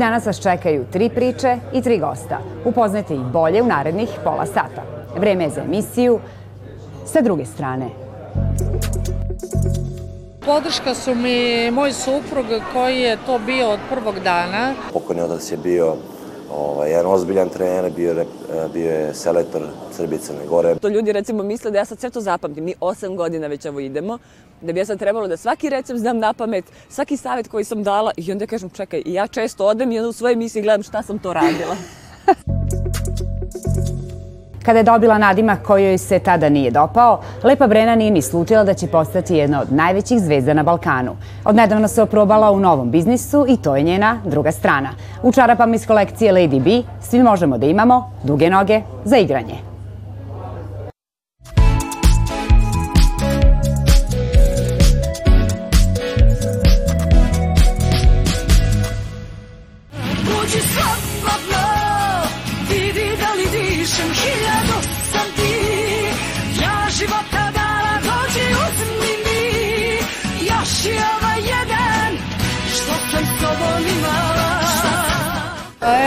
Danas vas čekaju tri priče i tri gosta. Upoznajte ih bolje u narednih pola sata. Vreme je za emisiju sa druge strane. Podrška su mi moj suprug koji je to bio od prvog dana. Pokojni otac je bio ovaj, jedan ozbiljan trener, bio, je, bio je selektor Srbije Crne Gore. To ljudi recimo misle da ja sad sve to zapamtim. Mi osam godina već ovo idemo, da bi ja sad trebalo da svaki recept znam na pamet, svaki savjet koji sam dala i onda kažem čekaj, ja često odem i onda u svojoj emisiji gledam šta sam to radila. Kada je dobila nadimak kojoj se tada nije dopao, Lepa Brena nije ni slučila da će postati jedna od najvećih zvezda na Balkanu. Odnedavno se oprobala u novom biznisu i to je njena druga strana. U čarapama iz kolekcije Lady B svi možemo da imamo duge noge za igranje.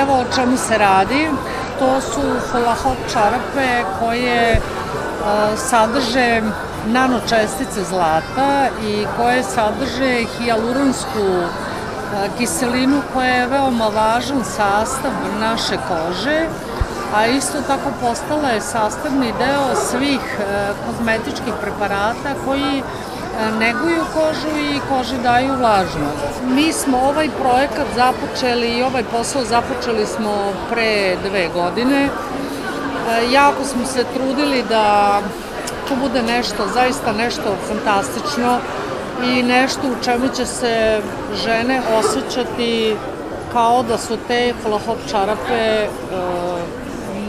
Evo o čemu se radi. To su hula hop čarape koje sadrže nanočestice zlata i koje sadrže hijaluronsku kiselinu koja je veoma važan sastav naše kože, a isto tako postala je sastavni deo svih kozmetičkih preparata koji neguju kožu i koži daju vlažnost. Mi smo ovaj projekat započeli i ovaj posao započeli smo pre dve godine. Jako smo se trudili da to bude nešto, zaista nešto fantastično i nešto u čemu će se žene osjećati kao da su te hula-hop čarape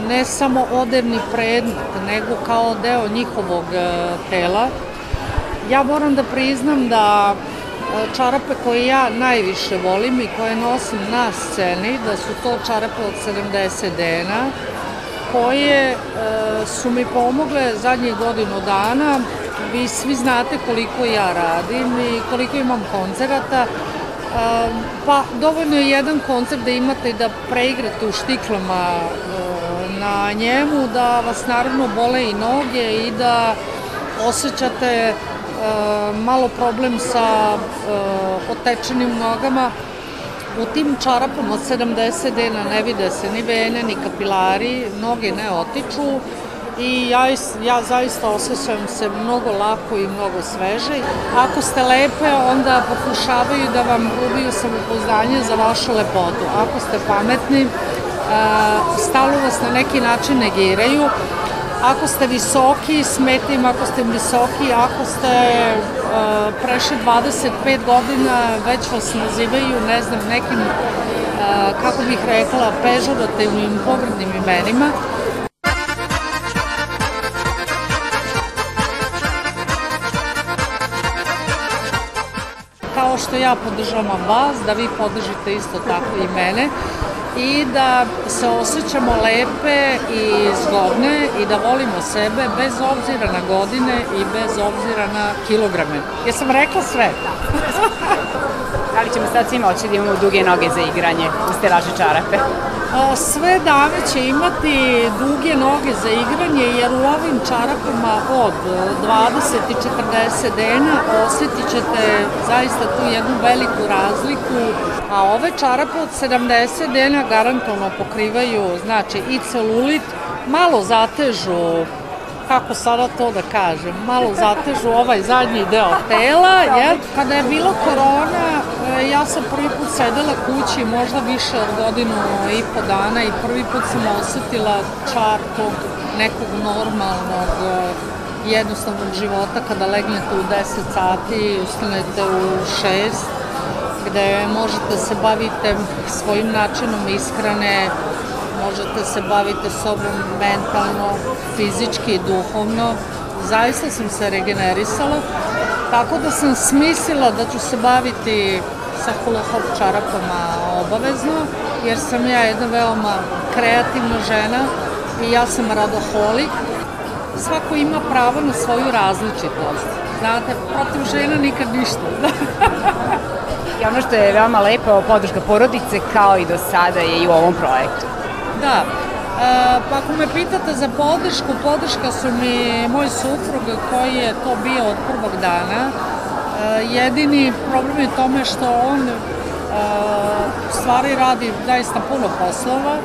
ne samo odevni predmet, nego kao deo njihovog tela Ja moram da priznam da e, čarape koje ja najviše volim i koje nosim na sceni, da su to čarape od 70 dena, koje e, su mi pomogle zadnjih godinu dana. Vi svi znate koliko ja radim i koliko imam koncerata. E, pa dovoljno je jedan koncert da imate i da preigrate u štiklama na njemu, da vas naravno bole i noge i da osjećate malo problem sa otečenim nogama. U tim čarapama od 70 dena ne vide se ni vene, ni kapilari, noge ne otiču i ja, ja zaista osjećam se mnogo lako i mnogo sveže. Ako ste lepe, onda pokušavaju da vam ubiju samopouzdanje za vašu lepotu. Ako ste pametni, stalo vas na neki način negiraju, Ako ste visoki, smeta im ako ste visoki, ako ste uh, prešli 25 godina, već vas nazivaju, ne znam, nekim, uh, kako bih rekla, pežorativnim, pogrednim imenima. Kao što ja podržavam vas, da vi podržite isto tako i mene, i da se osjećamo lepe i zgodne i da volimo sebe bez obzira na godine i bez obzira na kilograme. Jesam rekla sve? Da li ćemo sad svi moći da imamo duge noge za igranje u stelaže čarape? Sve dame će imati duge noge za igranje jer u ovim čarapama od 20 i 40 dena osjetit ćete zaista tu jednu veliku razliku. A ove čarape od 70 dena garantovno pokrivaju znači i celulit, malo zatežu kako sada to da kažem, malo zatežu ovaj zadnji deo tela, jer kada je bilo korona, e, ja sam prvi put sedela kući možda više od godinu i po dana i prvi put sam osetila čar tog nekog normalnog e, jednostavnog života kada legnete u 10 sati i ustanete u 6 gde možete se bavite svojim načinom ishrane, možete se baviti sobom mentalno, fizički i duhovno. Zaista sam se regenerisala, tako da sam smislila da ću se baviti sa hula hop čarapama obavezno, jer sam ja jedna veoma kreativna žena i ja sam radoholik. Svako ima pravo na svoju različitost. Znate, protiv žena nikad ništa. I ono što je veoma lepo, podrška porodice kao i do sada je i u ovom projektu. Da, e, pa ako me pitate za podršku, podrška su mi moj suprug koji je to bio od prvog dana. E, jedini problem je tome što on e, stvari radi zaista puno poslova,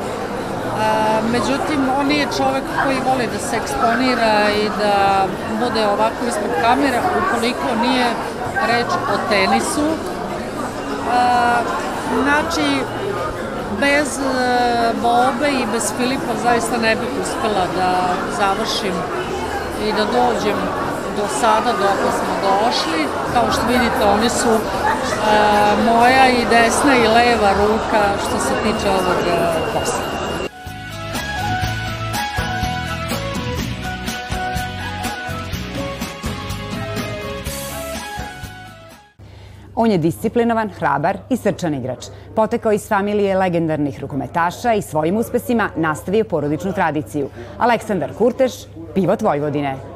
međutim, on nije čovek koji voli da se eksponira i da bude ovako ispred kamere ukoliko nije reč o tenisu. Znači, bez Bobe i bez Filipa zaista ne bih uspela da završim i da dođem do sada dok smo došli. Kao što vidite, oni su e, moja i desna i leva ruka što se tiče ovog posla. On je disciplinovan, hrabar i srčan igrač. Potekao iz familije legendarnih rukometaša i svojim uspesima nastavio porodičnu tradiciju. Aleksandar Kurteš, pivot Vojvodine.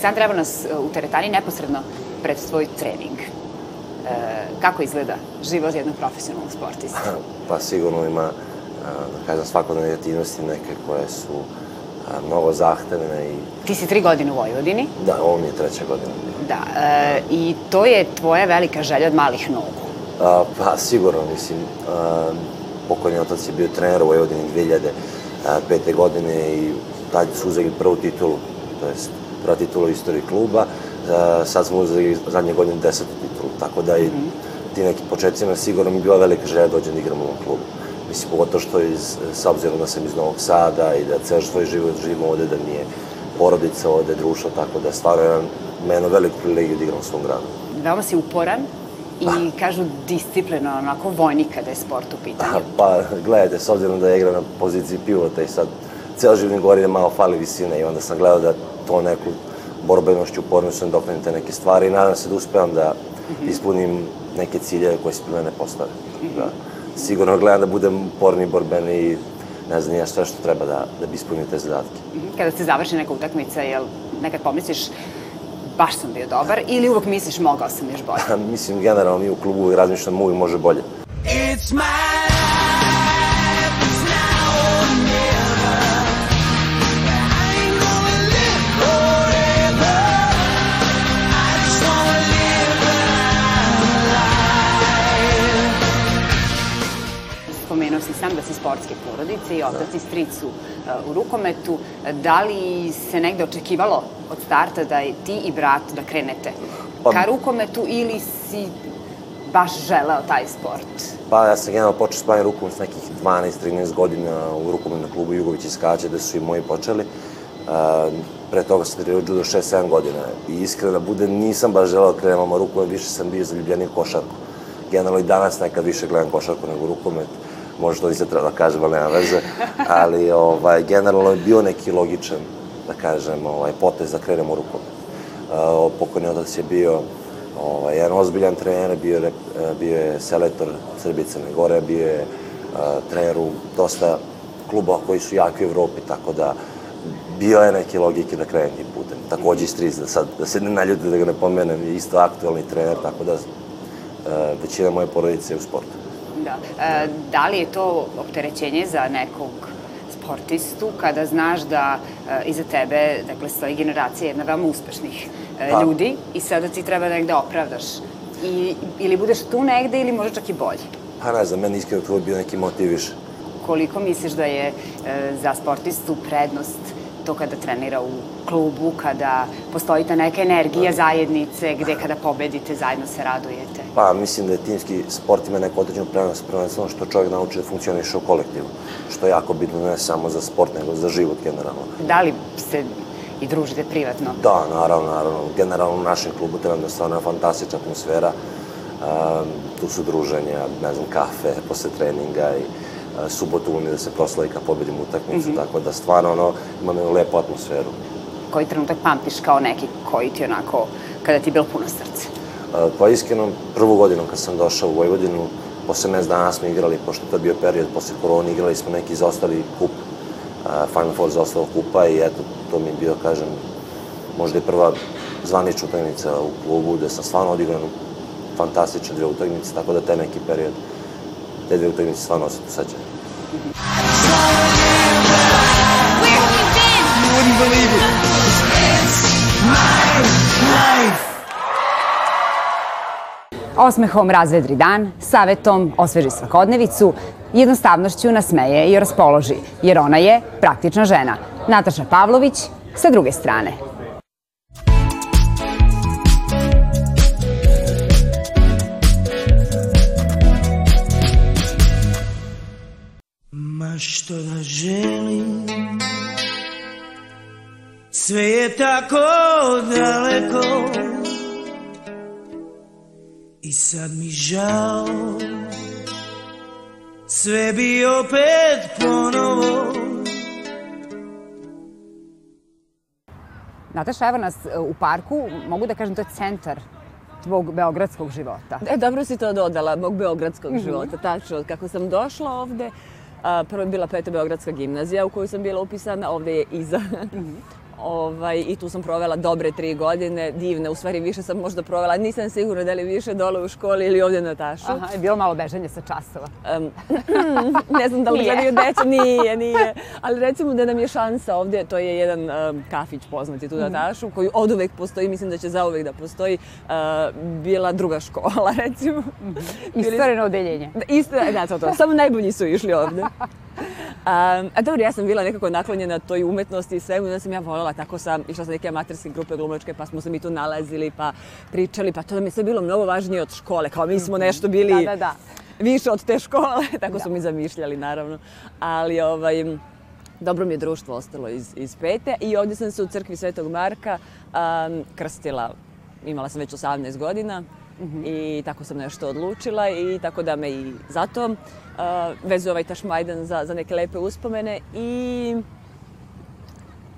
Aleksandar, evo nas e, u teretani neposredno pred svoj trening. E, kako izgleda život jednog profesionalnog sportista? Pa sigurno ima, e, da kažem, svakodnevne aktivnosti neke koje su e, mnogo zahtevne i... Ti si tri godine u Vojvodini? Da, ovo mi je treća godina. Da, e, i to je tvoja velika želja od malih nogu. A, pa sigurno, mislim, a, pokojni otac je bio trener u Vojvodini 2005. godine i tad su uzeli prvu titulu, to jest prva titula u istoriji kluba, e, sad smo uzeli zadnje godine desetu titulu, tako da i -hmm. ti neki početcima sigurno mi bila velika želja da dođem da igram u ovom klubu. Mislim, pogotovo što iz, s obzirom da sam iz Novog Sada i da ceo svoj život živim ovde, da mi je porodica ovde, društvo, tako da stvarno imam meno veliku privilegiju da igram u svom gradu. Veoma si uporan i pa. kažu disciplino, onako vojnik kada je sport u pitanju. Pa, gledajte, s obzirom da je igra na poziciji pivota i sad ceo životni govori da malo fali visine i onda sam gledao da to neku borbenošću, upornošću da dokrenem te neke stvari i nadam se da uspevam da ispunim neke ciljeve koje se pri mene postave. Da. Sigurno gledam da budem uporni, borbeni i ne znam ja sve što treba da, da bi ispunio te zadatke. Kada se završi neka utakmica, jel nekad pomisliš baš sam bio dobar ili uvek misliš mogao sam još bolje? Mislim, generalno mi u klubu razmišljam uvijek može bolje. It's my sam da si sportske porodice i otac i stric su uh, u rukometu. Da li se negde očekivalo od starta da je ti i brat da krenete pa, ka rukometu ili si baš želeo taj sport? Pa ja sam generalno počeo s rukomet s nekih 12-13 godina u rukometnom klubu Jugović iz Kaće, gde su i moji počeli. Uh, pre toga sam trenirao judo 6-7 godina i iskreno da bude nisam baš želeo da krenem rukomet, više sam bio zaljubljeniji u košarku. Generalno i danas nekad više gledam košarku nego rukomet. Uh, možda nisam trebao da kažem, ali nema veze, ali ovaj, generalno je bio neki logičan, da kažem, ovaj, potez da krenemo rukom. Uh, pokojni otac je bio ovaj, jedan ozbiljan trener, bio je, bio je selektor Srbije Crne Gore, bio je uh, trener u dosta klubova koji su jaki u Evropi, tako da bio je neke logike da krenem tim putem. Takođe i Striz, da, sad, da se ne naljute da ga ne pomenem, je isto aktualni trener, tako da uh, većina moje porodice je u sportu. Da. E, da li je to opterećenje za nekog sportistu kada znaš da e, iza tebe, dakle, stoji generacija jedna veoma uspešnih e, pa. ljudi i sada ti treba negde opravdaš? I, ili budeš tu negde ili možda čak i bolje? Pa ne znam, meni iskreno to bio neki motiv više. Koliko misliš da je e, za sportistu prednost to kada trenira u klubu, kada postoji ta neka energija zajednice, gde kada pobedite zajedno se radujete? Pa, mislim da je timski sport ima neko određenu prenos, prvenstveno što čovjek nauči da funkcioniše u kolektivu, što je jako bitno ne samo za sport, nego za život generalno. Da li se i družite privatno? Da, naravno, naravno. Generalno u našem klubu trenutno je stvarno fantastična atmosfera. Um, tu su druženja, ne znam, kafe posle treninga i subotu umi da se proslavi kad pobedimo utakmicu, mm -hmm. tako da stvarno ono, imamo jednu lepu atmosferu. koji trenutak pamtiš kao neki koji ti onako, kada ti je bilo puno srce? Pa iskreno, prvu godinu kad sam došao u Vojvodinu, posle mes dana smo igrali, pošto to je bio period posle korona, igrali smo neki zaostali kup, Final Four zaostalog kupa i eto, to mi je bio, kažem, možda i prva zvanična utakmica u klubu, gde sam stvarno odigrao fantastične dve utakmice, tako da te neki period, te dve utakmice stvarno osjetu sećam. Osmehom razvedri dan, savetom osveži svakodnevicu, jednostavnošću nasmeje i raspoloži, jer ona je praktična žena. Nataša Pavlović sa druge strane. Ma što da želim Sve je tako daleko I sad mi žao Sve bi opet ponovo Nataša, evo nas e, u parku, mogu da kažem to je centar tvog beogradskog života. E, dobro si to dodala, mog beogradskog mm -hmm. života, tačno. Kako sam došla ovde, a, prvo je bila peta beogradska gimnazija u kojoj sam bila upisana, ovde je iza. Mm -hmm. Ovaj, I tu sam provela dobre tri godine, divne, u stvari više sam možda provela, nisam sigurna da li više dole u školi ili ovdje na tašu. Aha, je bilo malo bežanje sa časova? Um, ne znam da li gledaju deca, nije, nije. Ali recimo da nam je šansa ovdje, to je jedan um, kafić poznati tu na mhm. tašu, koji od uvek postoji, mislim da će zauvek da postoji, uh, bila druga škola, recimo. -hmm. Istoreno odeljenje. Da, isto, da, to, to. Samo najbolji su išli ovde. Um, a dobro, ja sam bila nekako naklonjena toj umetnosti i svemu, da sam ja voljela, tako sam išla sa neke amaterske grupe glumačke, pa smo se mi tu nalazili, pa pričali, pa to mi sve bilo mnogo važnije od škole, kao mi smo mhm. nešto bili da, da, da. više od te škole, tako da. su mi zamišljali, naravno. Ali, ovaj, dobro mi je društvo ostalo iz, iz pete i ovdje sam se u crkvi Svetog Marka um, krstila. Imala sam već 18 godina mm -hmm. i tako sam nešto odlučila i tako da me i zato vezuje ovaj tašmajdan za, za neke lepe uspomene i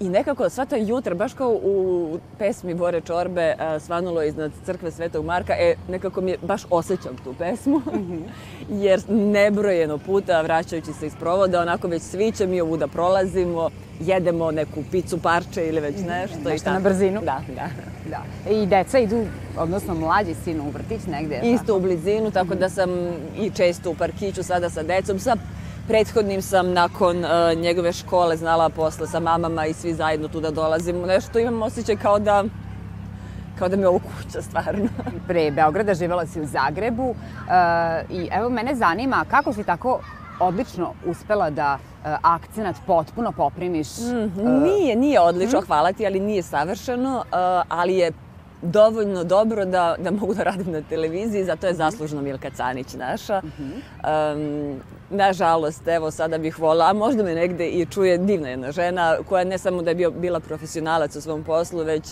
I nekako sva to jutra, baš kao u pesmi Bore Čorbe, svanulo iznad crkve Svetog Marka, e, nekako mi je, baš osjećam tu pesmu. Mm -hmm. Jer nebrojeno puta, vraćajući se iz provoda, onako već sviće mi ovu da prolazimo, jedemo neku picu, parče ili već nešto. Nešto i tako. na brzinu. Da, da. Da. I deca idu, odnosno mlađi sin u vrtić negde. Isto tako? u blizinu, tako da sam i često u parkiću sada sa decom, sa prethodnim sam nakon uh, njegove škole znala posle sa mamama i svi zajedno tu da dolazimo. Nešto imam osjećaj kao da kao da mi je ovo kuća, stvarno. Pre Beograda živjela si u Zagrebu uh, i evo mene zanima kako si tako odlično uspela da uh, akcenat potpuno poprimiš. Mm, uh, nije, nije odlično, mm. hvala ti, ali nije savršeno, uh, ali je dovoljno dobro da, da mogu da radim na televiziji, zato je zaslužna Milka Canić naša. Mm -hmm. um, nažalost, evo sada bih volila, a možda me negde i čuje divna jedna žena koja ne samo da je bio, bila profesionalac u svom poslu, već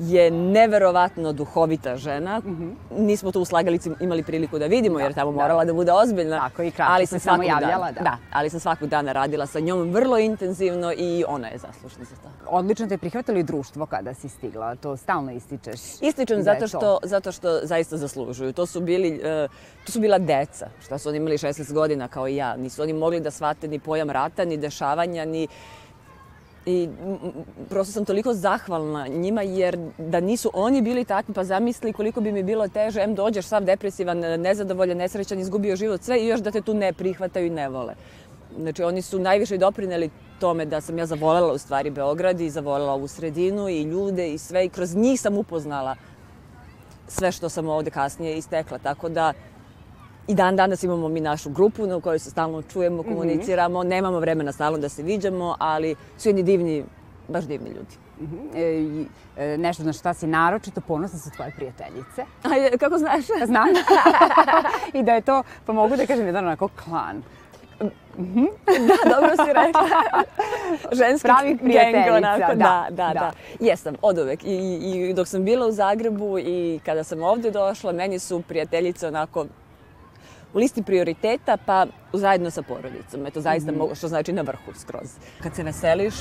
je neverovatno duhovita žena. Mm -hmm. Nismo to u slagalici imali priliku da vidimo, da, jer tamo da. morala da bude ozbiljna. Tako i kratko ali sam samo javljala, dan, da. da. ali sam svakog dana radila sa njom vrlo intenzivno i ona je zaslužna za to. Odlično te prihvatili društvo kada si stigla, to stalno ističeš. Ističem da zato što, zato što zaista zaslužuju. To su, bili, uh, to su bila deca, šta su oni imali 16 godina kao i ja. Nisu oni mogli da shvate ni pojam rata, ni dešavanja, ni I prosto sam toliko zahvalna njima jer da nisu oni bili takvi, pa zamisli koliko bi mi bilo teže, em dođeš sav depresivan, nezadovoljan, nesrećan, izgubio život, sve i još da te tu ne prihvataju i ne vole. Znači oni su najviše doprineli tome da sam ja zavolela u stvari Beograd i zavolela ovu sredinu i ljude i sve i kroz njih sam upoznala sve što sam ovde kasnije istekla. Tako da I dan danas imamo mi našu grupu na kojoj se stalno čujemo, mhm. komuniciramo, mm -hmm. nemamo vremena stalno da se viđamo, ali su jedni divni, baš divni ljudi. Mm -hmm. e, nešto na šta si naročito ponosna su tvoje prijateljice. A kako znaš? Znam. I da je to, pa mogu da kažem, jedan onako klan. Mm -hmm. da, dobro si rekla. Ženski Pravi gang, onako. Da, da, da, da. Jesam, od uvek. I, I dok sam bila u Zagrebu i kada sam ovde došla, meni su prijateljice onako u listi prioriteta, pa zajedno sa porodicom. Eto, zaista, mm -hmm. što znači na vrhu skroz. Kad se veseliš,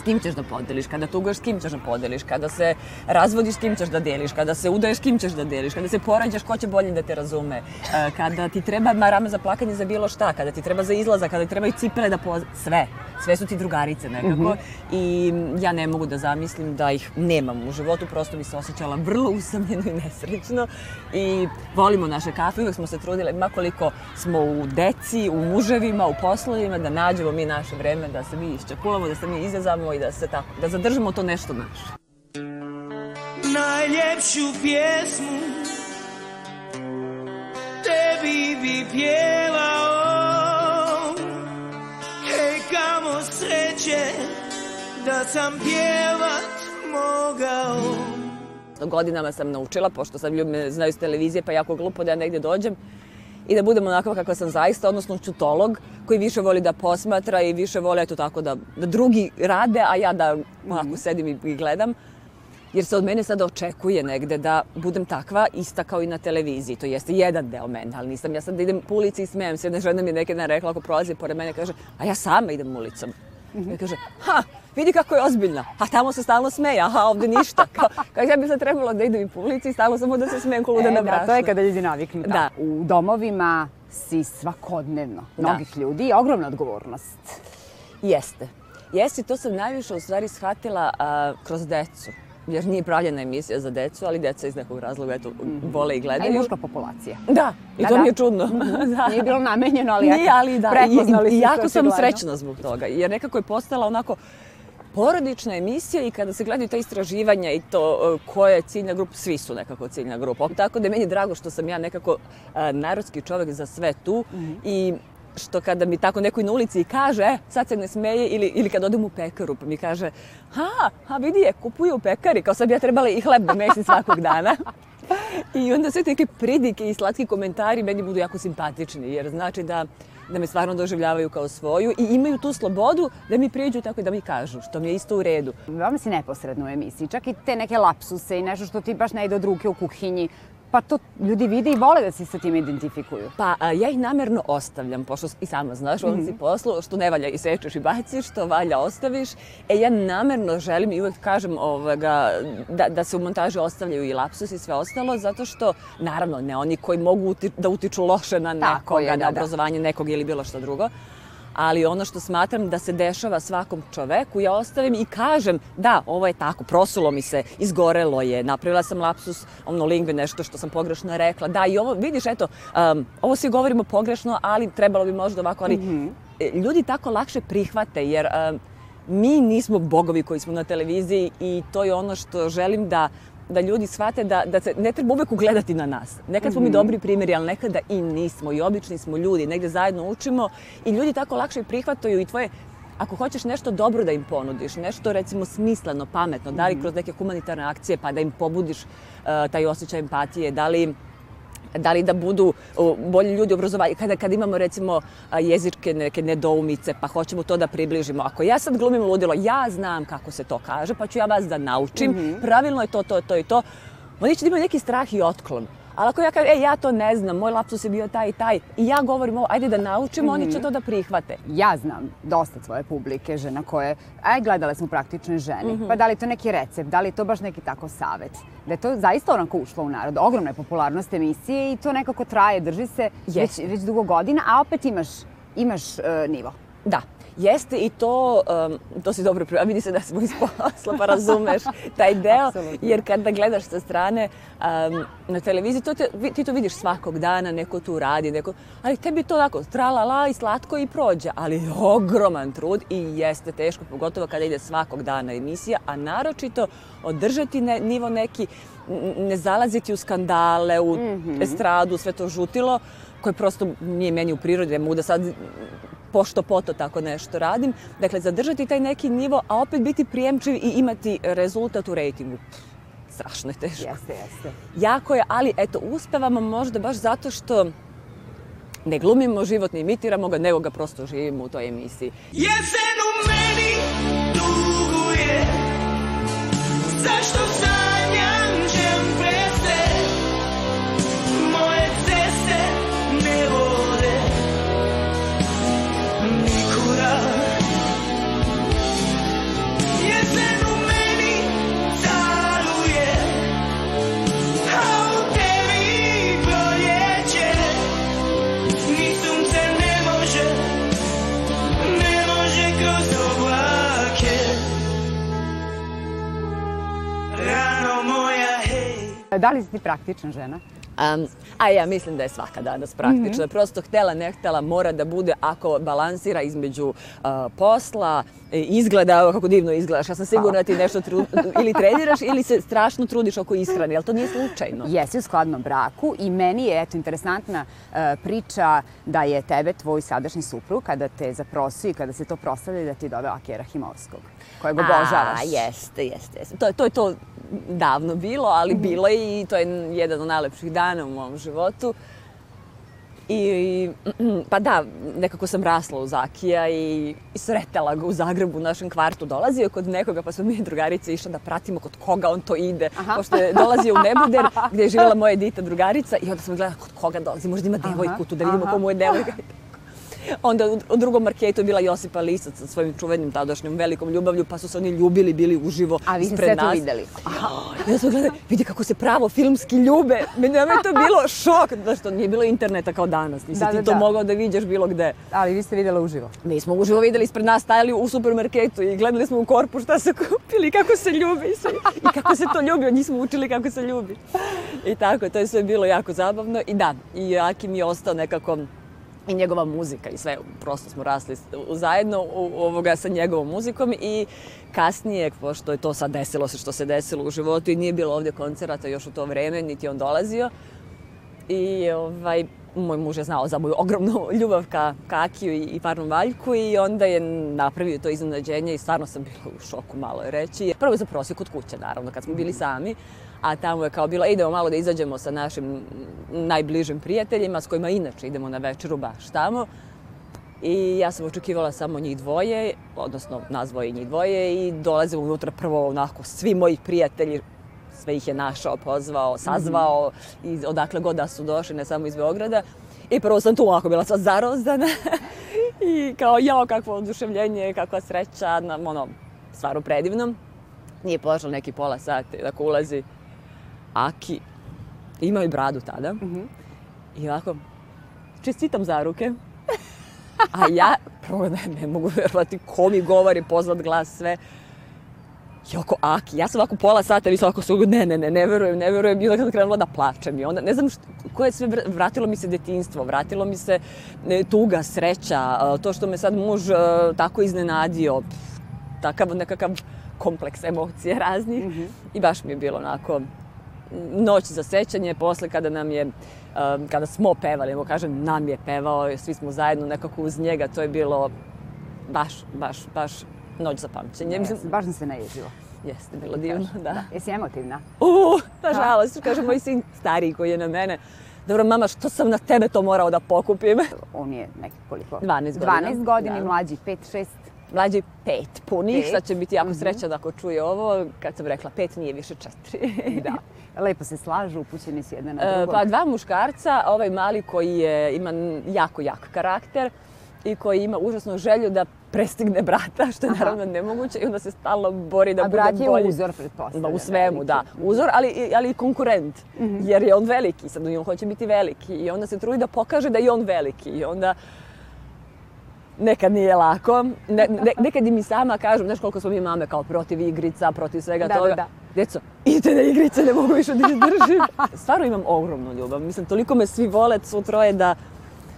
S kim ćeš da podeliš, kada tuguješ, s kim ćeš da podeliš, kada se razvodiš, s kim ćeš da deliš, kada se udaješ, s kim ćeš da deliš, kada se porađaš, ko će bolje da te razume, e, kada ti treba marama za plakanje za bilo šta, kada ti treba za izlazak, kada ti trebaju cipele da poz... Sve. Sve su ti drugarice nekako. I ja ne mogu da zamislim da ih nemam u životu, prosto bi se osjećala vrlo usamljeno i nesrećno. I volimo naše kafe, uvek smo se trudile, makoliko smo u deci, u muževima, u poslovima, da nađemo mi naše vreme, da se mi iščekulamo, da se mi izazamo i da se tako, da zadržimo to nešto naše. najljepšu pjesmu tebi bi pjevao sreće da sam pjevat mogao Godinama sam naučila, pošto sad ljudi me znaju s televizije, pa jako glupo da ja negdje dođem i da budem onako kakva sam zaista, odnosno čutolog koji više voli da posmatra i više voli eto tako da, da drugi rade, a ja da onako sedim i, gledam. Jer se od mene sada očekuje negde da budem takva ista kao i na televiziji. To jeste jedan deo mene, ali nisam ja sad idem po ulici i smijem se. Jedna žena mi je neki dan rekla ako prolazi pored mene, kaže, a ja sama idem ulicom. I kaže, ha, vidi kako je ozbiljna. A tamo se stalno smeje, aha, ovde ništa. Kao, kao ja bi sad trebalo da idem i po ulici i stalno samo da se smijem ko luda na E, da, brašno. to je kada ljudi naviknu. Da. Da. U domovima si svakodnevno, Da. mnogih ljudi, ogromna odgovornost. Jeste. Jeste, to sam najviše u stvari shvatila a, kroz decu. Jer nije pravljena emisija za decu, ali deca iz nekog razloga eto, vole i A i gledaju. muška populacija. Da, i Da, to da. mi je čudno. da. Nije bilo namenjeno, ali Nije, ali da. prepoznali I, i jako sam očigledno. srećna zbog toga. Jer nekako je postala onako porodična emisija i kada se gledaju ta istraživanja i to e, koja je ciljna grupa, svi su nekako ciljna grupa. Tako da je meni drago što sam ja nekako e, narodski čovek za sve tu i što kada mi tako neko na ulici kaže, e, sad se ne smeje, ili, ili kad odem u pekaru pa mi kaže, ha, ha vidi je, kupuju u pekari, kao sad bi ja trebala i hleb da mesim svakog dana. I onda sve neke pridike i slatki komentari meni budu jako simpatični, jer znači da, da me stvarno doživljavaju kao svoju i imaju tu slobodu da mi priđu tako i da mi kažu, što mi je isto u redu. Veoma si neposredno u emisiji, čak i te neke lapsuse i nešto što ti baš ne ide od ruke u kuhinji, pa to ljudi vide i vole da se sa tim identifikuju. Pa a, ja ih namerno ostavljam, pošto i sama znaš u ovom si poslu, što ne valja isečeš i baciš, što valja ostaviš. E ja namerno želim i uvek kažem ovoga, da, da se u montaži ostavljaju i lapsus i sve ostalo, zato što, naravno, ne oni koji mogu uti, da utiču loše na Tako nekoga, je, da, na da. obrazovanje nekog ili bilo što drugo. Ali ono što smatram da se dešava svakom čoveku, ja ostavim i kažem, da, ovo je tako, prosulo mi se, izgorelo je, napravila sam lapsus, ono lingve, nešto što sam pogrešno rekla. Da, i ovo, vidiš, eto, um, ovo svi govorimo pogrešno, ali trebalo bi možda ovako, ali e, ljudi tako lakše prihvate, jer um, mi nismo bogovi koji smo na televiziji i to je ono što želim da da ljudi shvate da, da se ne treba uvek ugledati na nas. Nekad smo mi dobri primjeri, ali nekada i nismo. I obični smo ljudi, negde zajedno učimo i ljudi tako lakše prihvataju i tvoje Ako hoćeš nešto dobro da im ponudiš, nešto recimo smisleno, pametno, da li kroz neke humanitarne akcije pa da im pobudiš uh, taj osjećaj empatije, da li da li da budu bolji ljudi obrazovanje, kada, kada imamo recimo jezičke neke nedoumice, pa hoćemo to da približimo. Ako ja sad glumim ludilo, ja znam kako se to kaže, pa ću ja vas da naučim, pravilno je to, to, to i to, oni će da imaju neki strah i otklon. Ali ako ja kažem, e, ja to ne znam, moj lapsus je bio taj i taj, i ja govorim ovo, ajde da naučimo, oni će to da prihvate. Ja znam dosta svoje publike, žena koje, aj gledale smo praktične žene, pa da li to neki recept, da li to baš neki tako savet. Da je to zaista onako ušlo u narod. Ogromna je popularnost emisije i to nekako traje, drži se već, Jeste. već dugo godina, a opet imaš, imaš e, nivo. Da, jeste i to, um, to si dobro pri... a vidi se da smo iz posla, pa razumeš taj deo, jer kada gledaš sa strane um, na televiziji, to te, ti to vidiš svakog dana, neko tu radi, neko, ali tebi to tako, tralala i slatko i prođe, ali je ogroman trud i jeste teško, pogotovo kada ide svakog dana emisija, a naročito održati ne, nivo neki, ne zalaziti u skandale, u estradu, sve to žutilo, koje prosto nije meni u prirodi, ne mogu da sad pošto poto tako nešto radim. Dakle, zadržati taj neki nivo, a opet biti prijemčiv i imati rezultat u rejtingu. Strašno je teško. Jeste, jeste. Jako je, ali eto, uspevamo možda baš zato što ne glumimo život, ne imitiramo ga, nego ga prosto živimo u toj emisiji. Jesen u meni duguje Zašto sanjam Da li si ti praktična žena? Um, a ja mislim da je svaka danas praktična. Prosto htela, ne htela, mora da bude ako balansira između uh, posla, izgleda, evo kako divno izgledaš. Ja sam sigurna da ti nešto tru, ili treniraš ili se strašno trudiš oko ishrane, ali to nije slučajno. Jesi u skladnom braku i meni je eto interesantna e, priča da je tebe tvoj sadašnji suprug kada te zaprosio i kada se to proslavlja da ti doveo Akira Himovskog, kojeg obožavaš. A, jeste, jeste, jeste. To, je- to je to davno bilo, ali bilo je i to je jedan od najlepših dana u mom životu. I, pa da, nekako sam rasla uz Akija i, i sretala ga u Zagrebu, u našem kvartu. Dolazio je kod nekoga, pa smo mi drugarice išle da pratimo kod koga on to ide. Aha. Pošto je dolazio u Nebuder, gde je živjela moja dita drugarica i onda sam gledala kod koga dolazi, možda ima devojku tu, da vidimo ko mu je devojka. Onda u, drugom marketu je bila Josipa Lisac sa svojim čuvenim tadašnjom velikom ljubavlju, pa su se oni ljubili, bili uživo A vi ste ispred sve to nas. videli? I onda smo gledali, vidi kako se pravo filmski ljube. Meni je to bilo šok, da što nije bilo interneta kao danas. Nisi Da, ti da, to da. mogao da vidiš bilo gde. Ali vi ste vidjela uživo. Mi smo uživo videli ispred nas, stajali u supermarketu i gledali smo u korpu šta su kupili, kako se ljubi i, sve. I kako se to ljubi, od njih smo učili kako se ljubi. I tako, to je sve bilo jako zabavno. I da, i Akim je ostao nekako i njegova muzika i sve, prosto smo rasli zajedno u, ovoga sa njegovom muzikom i kasnije, pošto je to sad desilo se što se desilo u životu i nije bilo ovdje koncerata još u to vreme, niti on dolazio, i ovaj, moj muž je znao za moju ogromnu ljubav ka, ka Akiju i, i parnom valjku i onda je napravio to iznenađenje i stvarno sam bila u šoku malo je reći. Prvo je zaprosio kod kuće naravno kad smo bili sami, a tamo je kao bilo idemo malo da izađemo sa našim najbližim prijateljima s kojima inače idemo na večeru baš tamo. I ja sam očekivala samo njih dvoje, odnosno nas dvoje i njih dvoje i dolazimo unutra prvo onako svi moji prijatelji, sve ih je našao, pozvao, sazvao i odakle god da su došli, ne samo iz Beograda. I prvo sam tu ovako bila sva zarozdana i kao jao kakvo oduševljenje, kakva sreća, na, ono, stvarno predivno. Nije prošlo neki pola sata, tako ulazi Aki, imao je bradu tada. I ovako, čestitam za ruke. A ja, prvo ne, ne mogu verovati ko mi govori, poznat glas, sve. I oko Aki, ja sam ovako pola sata, vi ovako su, ne, ne, ne, ne verujem, ne verujem. I onda kad krenula da plačem i onda, ne znam što, koje sve, vr- vratilo mi se detinstvo, vratilo mi se e, tuga, sreća, to što me sad muž e, tako iznenadio, pff, takav nekakav kompleks emocije raznih. I baš mi je bilo onako, noć za sećanje, posle kada nam je, um, kada smo pevali, evo kažem, nam je pevao, svi smo zajedno nekako uz njega, to je bilo baš, baš, baš noć za pamćenje. Jesi, baš sam se naježila. jeste bilo divno, da. Jesi emotivna? Uuu, nažalost, kaže moj sin stariji koji je na mene, dobro mama, što sam na tebe to morao da pokupim? On je neki koliko? 12 godina. 12 godina Da. mlađi, 5, 6. Mlađi pet punih, šta će biti jako srećan ako čuje ovo, kad sam rekla pet nije više četiri. Da. Lepo se slažu, upućeni s jedna na E, drugo. Pa dva muškarca, ovaj mali koji je, ima jako jak karakter i koji ima užasnu želju da prestigne brata, što je naravno nemoguće i onda se stalno bori da A bude brat je bolji. uzor, pretpostavljam. Da, u svemu, veliki. da. Uzor, ali, ali i konkurent. Jer je on veliki, sad on hoće biti veliki. I onda se trudi da pokaže da je on veliki. I onda nekad nije lako. Ne, ne, nekad i mi sama kažem, znaš koliko smo mi mame kao protiv igrica, protiv svega Da, da, toga. da. Djeco, idite na igrice, ne mogu više da ih držim. Stvarno imam ogromnu ljubav. Mislim, toliko me svi vole, svo troje, da,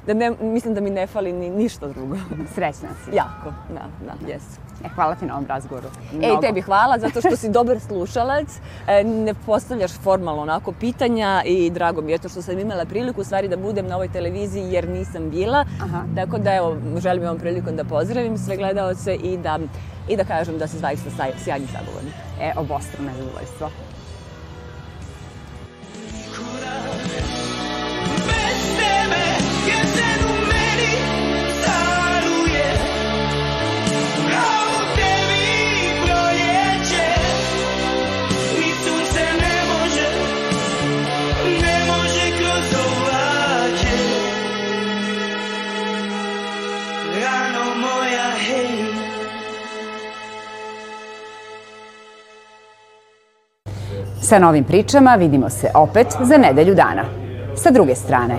da ne, mislim da mi ne fali ni ništa drugo. Srećna si. jako, da, da, jesu. E, hvala ti na ovom razgovoru. Ej, Mnogo. tebi hvala zato što si dobar slušalac, e, ne postavljaš formalno onako pitanja i drago mi je to što sam imala priliku u stvari da budem na ovoj televiziji jer nisam bila. Aha. Tako da evo, želim ovom prilikom da pozdravim sve gledaoce i da, i da kažem da se zaista sjajni sagovornik. E, obostrano je zadovoljstvo. Bez tebe jesen u meni Sa novim pričama vidimo se opet za nedelju dana. Sa druge strane,